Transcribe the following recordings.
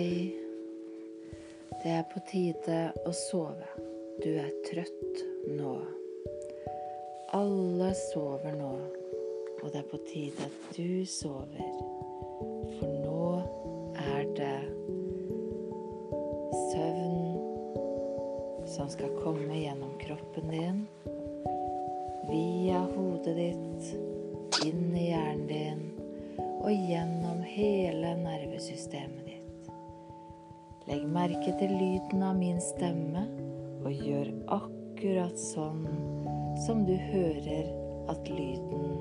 Hei. Det er på tide å sove. Du er trøtt nå. Alle sover nå, og det er på tide at du sover. For nå er det søvn som skal komme gjennom kroppen din, via hodet ditt, inn i hjernen din og gjennom hele nervesystemet ditt. Legg merke til lyden av min stemme, og gjør akkurat sånn som du hører at lyden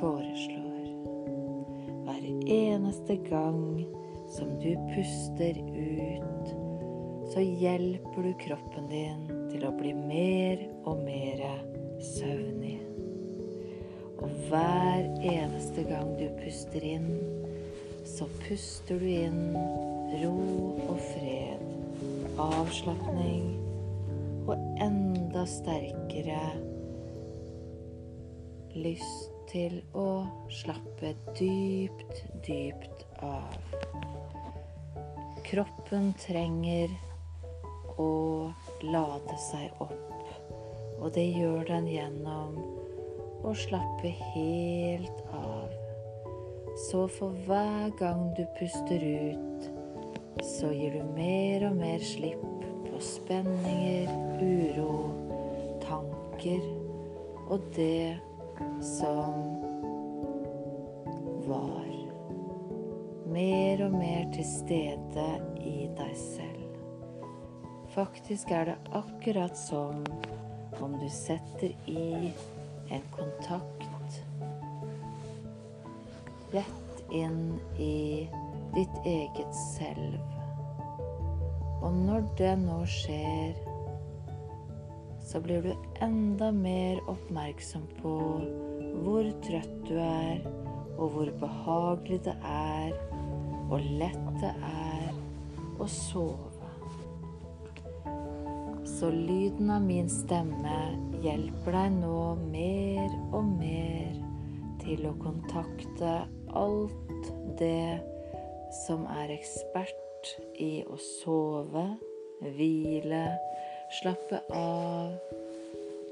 foreslår. Hver eneste gang som du puster ut, så hjelper du kroppen din til å bli mer og mer søvnig. Og hver eneste gang du puster inn, så puster du inn ro og fred, avslapning og enda sterkere lyst til å slappe dypt, dypt av. Kroppen trenger å lade seg opp, og det gjør den gjennom å slappe helt av. Så for hver gang du puster ut, så gir du mer og mer slipp på spenninger, uro, tanker og det som var. Mer og mer til stede i deg selv. Faktisk er det akkurat som om du setter i en kontakt rett inn i ditt eget selv. Og når det nå skjer, så blir du enda mer oppmerksom på hvor trøtt du er, og hvor behagelig det er, og lett det er å sove. Så lyden av min stemme hjelper deg nå mer og mer til å kontakte alt det som er ekspert i å sove, hvile, slappe av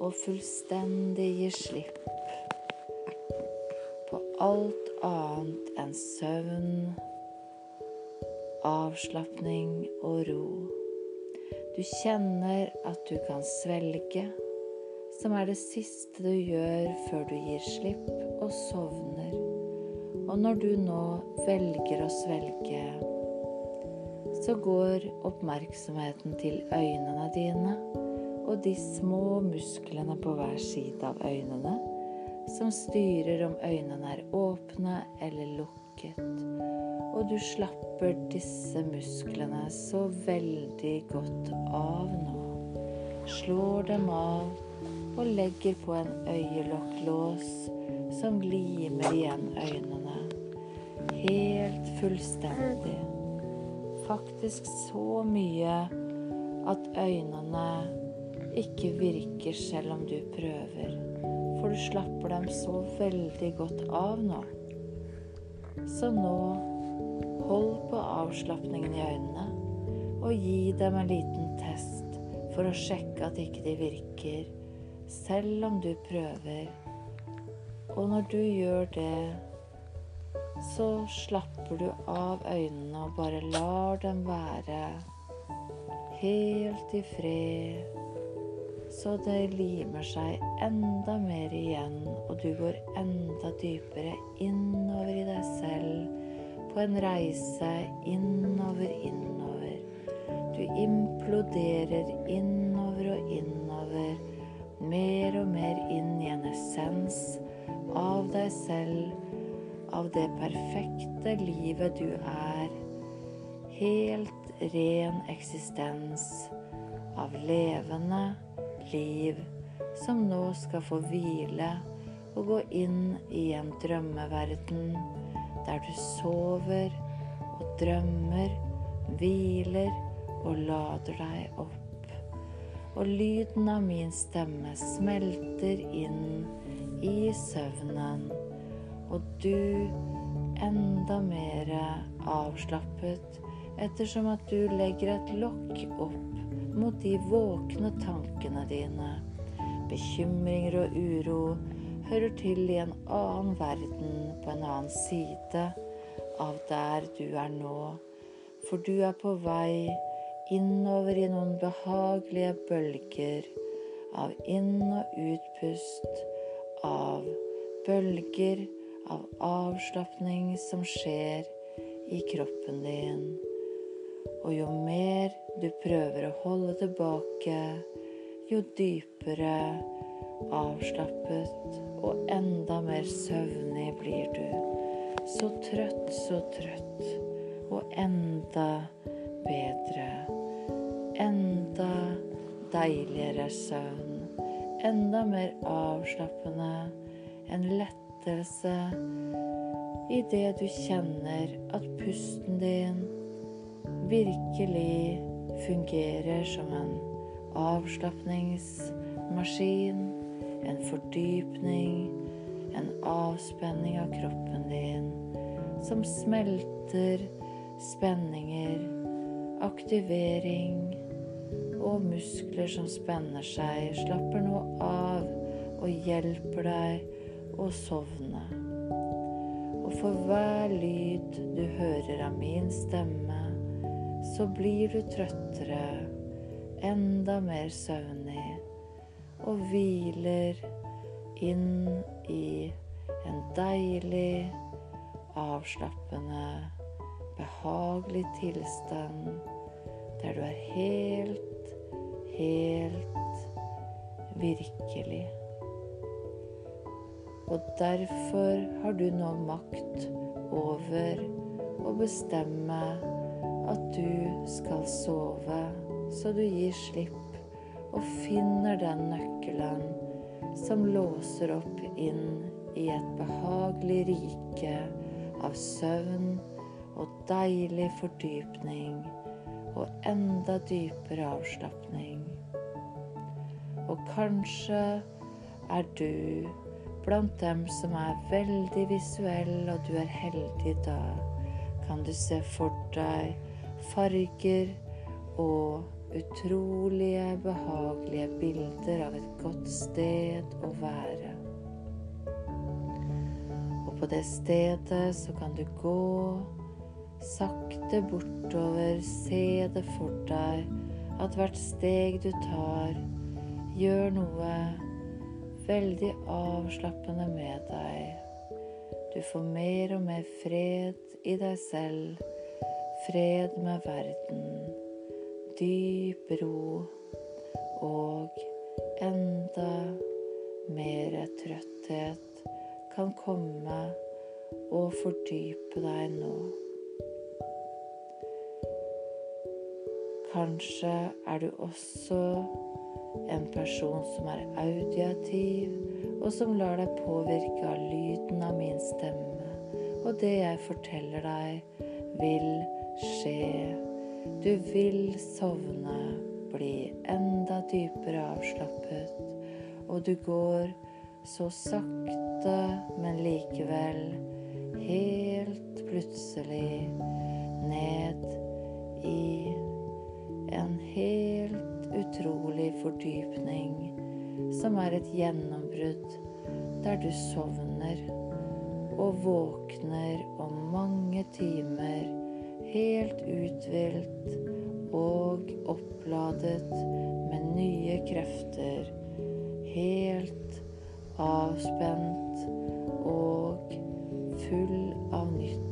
og fullstendig gi slipp på alt annet enn søvn, avslapning og ro. Du kjenner at du kan svelge, som er det siste du gjør før du gir slipp og sovner. Og når du nå velger å svelge, så går oppmerksomheten til øynene dine og de små musklene på hver side av øynene som styrer om øynene er åpne eller lukket. Og du slapper disse musklene så veldig godt av nå. Slår dem av og legger på en øyelokklås som limer igjen øynene. Helt fullstendig. Faktisk så mye at øynene ikke virker selv om du prøver. For du slapper dem så veldig godt av nå. Så nå hold på avslapningen i øynene, og gi dem en liten test for å sjekke at ikke de virker, selv om du prøver. Og når du gjør det, så slapper du av øynene og bare lar dem være helt i fred. Så det limer seg enda mer igjen, og du går enda dypere innover i deg selv på en reise innover, innover. Du imploderer innover og innover, mer og mer inn i en essens av deg selv, av det perfekte livet du er. Helt ren eksistens av levende liv som nå skal få hvile og gå inn i en drømmeverden der du sover og drømmer, hviler og lader deg opp. Og lyden av min stemme smelter inn i søvnen, og du enda mer avslappet ettersom at du legger et lokk opp mot de våkne tankene dine. Bekymringer og uro hører til i en annen verden på en annen side av der du er nå, for du er på vei innover i noen behagelige bølger av inn- og utpust, av bølger av avslapning som skjer i kroppen din. Og jo mer du prøver å holde tilbake, jo dypere avslappet og enda mer søvnig blir du. Så trøtt, så trøtt. Og enda bedre. Enda deiligere søvn. Enda mer avslappende. En lettelse idet du kjenner at pusten din virkelig fungerer som en avslapningsmaskin, en fordypning, en avspenning av kroppen din som smelter spenninger, aktivering og muskler som spenner seg, slapper nå av og hjelper deg å sovne. Og for hver lyd du hører av min stemme, så blir du trøttere, enda mer søvnig, og hviler inn i en deilig, avslappende, behagelig tilstand der du er helt, helt virkelig. Og derfor har du nå makt over å bestemme at du skal sove, så du gir slipp og finner den nøkkelen som låser opp inn i et behagelig rike av søvn og deilig fordypning og enda dypere avslapning. Og kanskje er du blant dem som er veldig visuelle, og du er heldig da, kan du se for deg farger og utrolige, behagelige bilder av et godt sted å være. Og på det stedet så kan du gå sakte bortover, se det for deg at hvert steg du tar, gjør noe veldig avslappende med deg. Du får mer og mer fred i deg selv, fred med verden, dyp ro og enda mer trøtthet kan komme og fordype deg nå. Kanskje er du også en person som er audiativ, og som lar deg påvirke av lyden av min stemme. Og det jeg forteller deg, vil skje. Du vil sovne, bli enda dypere avslappet, og du går så sakte, men likevel helt plutselig ned i en helt utrolig fordypning som er et gjennombrudd der du sovner og våkner om mange timer helt uthvilt og oppladet med nye krefter, helt avspent og full av nytt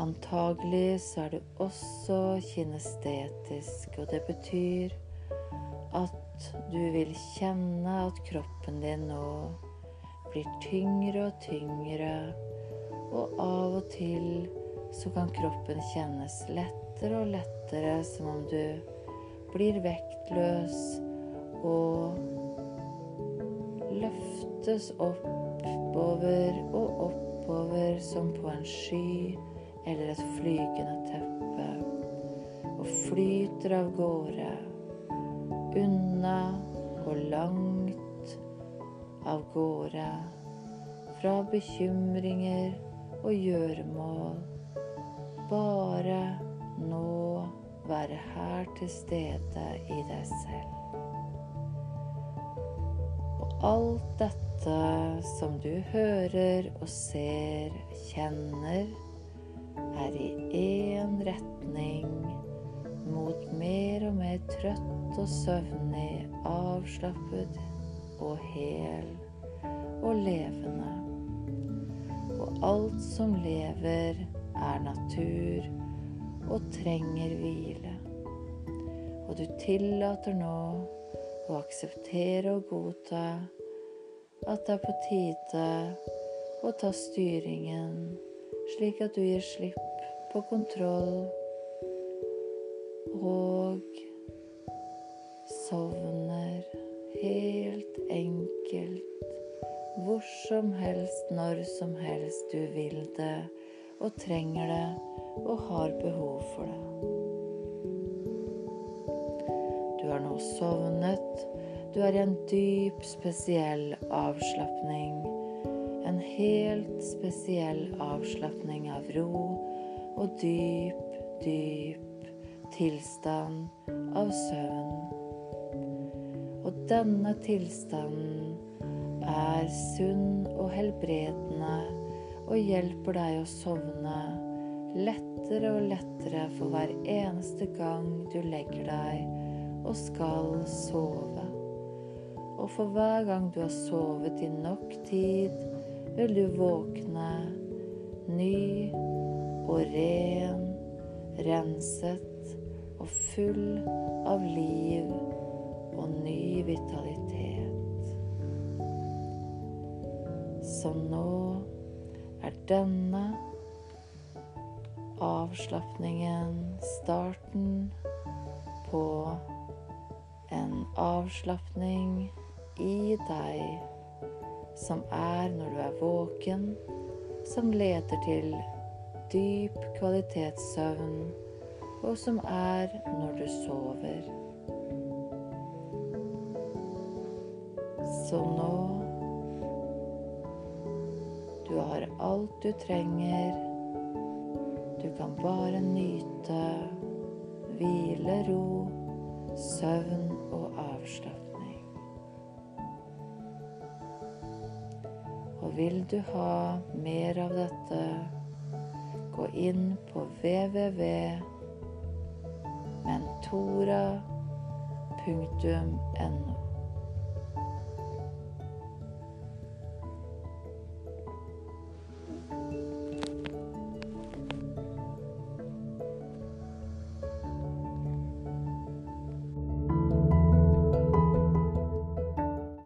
Antagelig så er du også kinestetisk, og det betyr at du vil kjenne at kroppen din nå blir tyngre og tyngre, og av og til så kan kroppen kjennes lettere og lettere, som om du blir vektløs og løftes oppover og oppover som på en sky eller et flygende teppe og flyter av gårde unna og langt av gårde fra bekymringer og gjøremål. Bare nå være her til stede i deg selv. Og alt dette som du hører og ser, kjenner, er i én retning mot mer og mer trøtt og søvnig, avslappet og hel og levende. Og alt som lever, er natur og trenger hvile. Og du tillater nå å akseptere og godta at det er på tide å ta styringen, slik at du gir slipp på kontroll og sovner helt enkelt hvor som helst, når som helst du vil det og trenger det og har behov for det. Du har nå sovnet. Du er i en dyp, spesiell avslapning. En helt spesiell avslapning av ro og dyp, dyp tilstand av søvn. Og denne tilstanden er sunn og helbredende og hjelper deg å sovne lettere og lettere for hver eneste gang du legger deg og skal sove. Og for hver gang du har sovet i nok tid, vil du våkne ny og ren, renset og full av liv og ny vitalitet. Så nå er denne avslapningen starten på en avslapning i deg som er når du er våken, som leder til dyp kvalitetssøvn, og som er når du sover. Så nå Du har alt du trenger. Du kan bare nyte hvile, ro, søvn og avslapning. Vil du ha mer av dette, gå inn på www.mentora.no.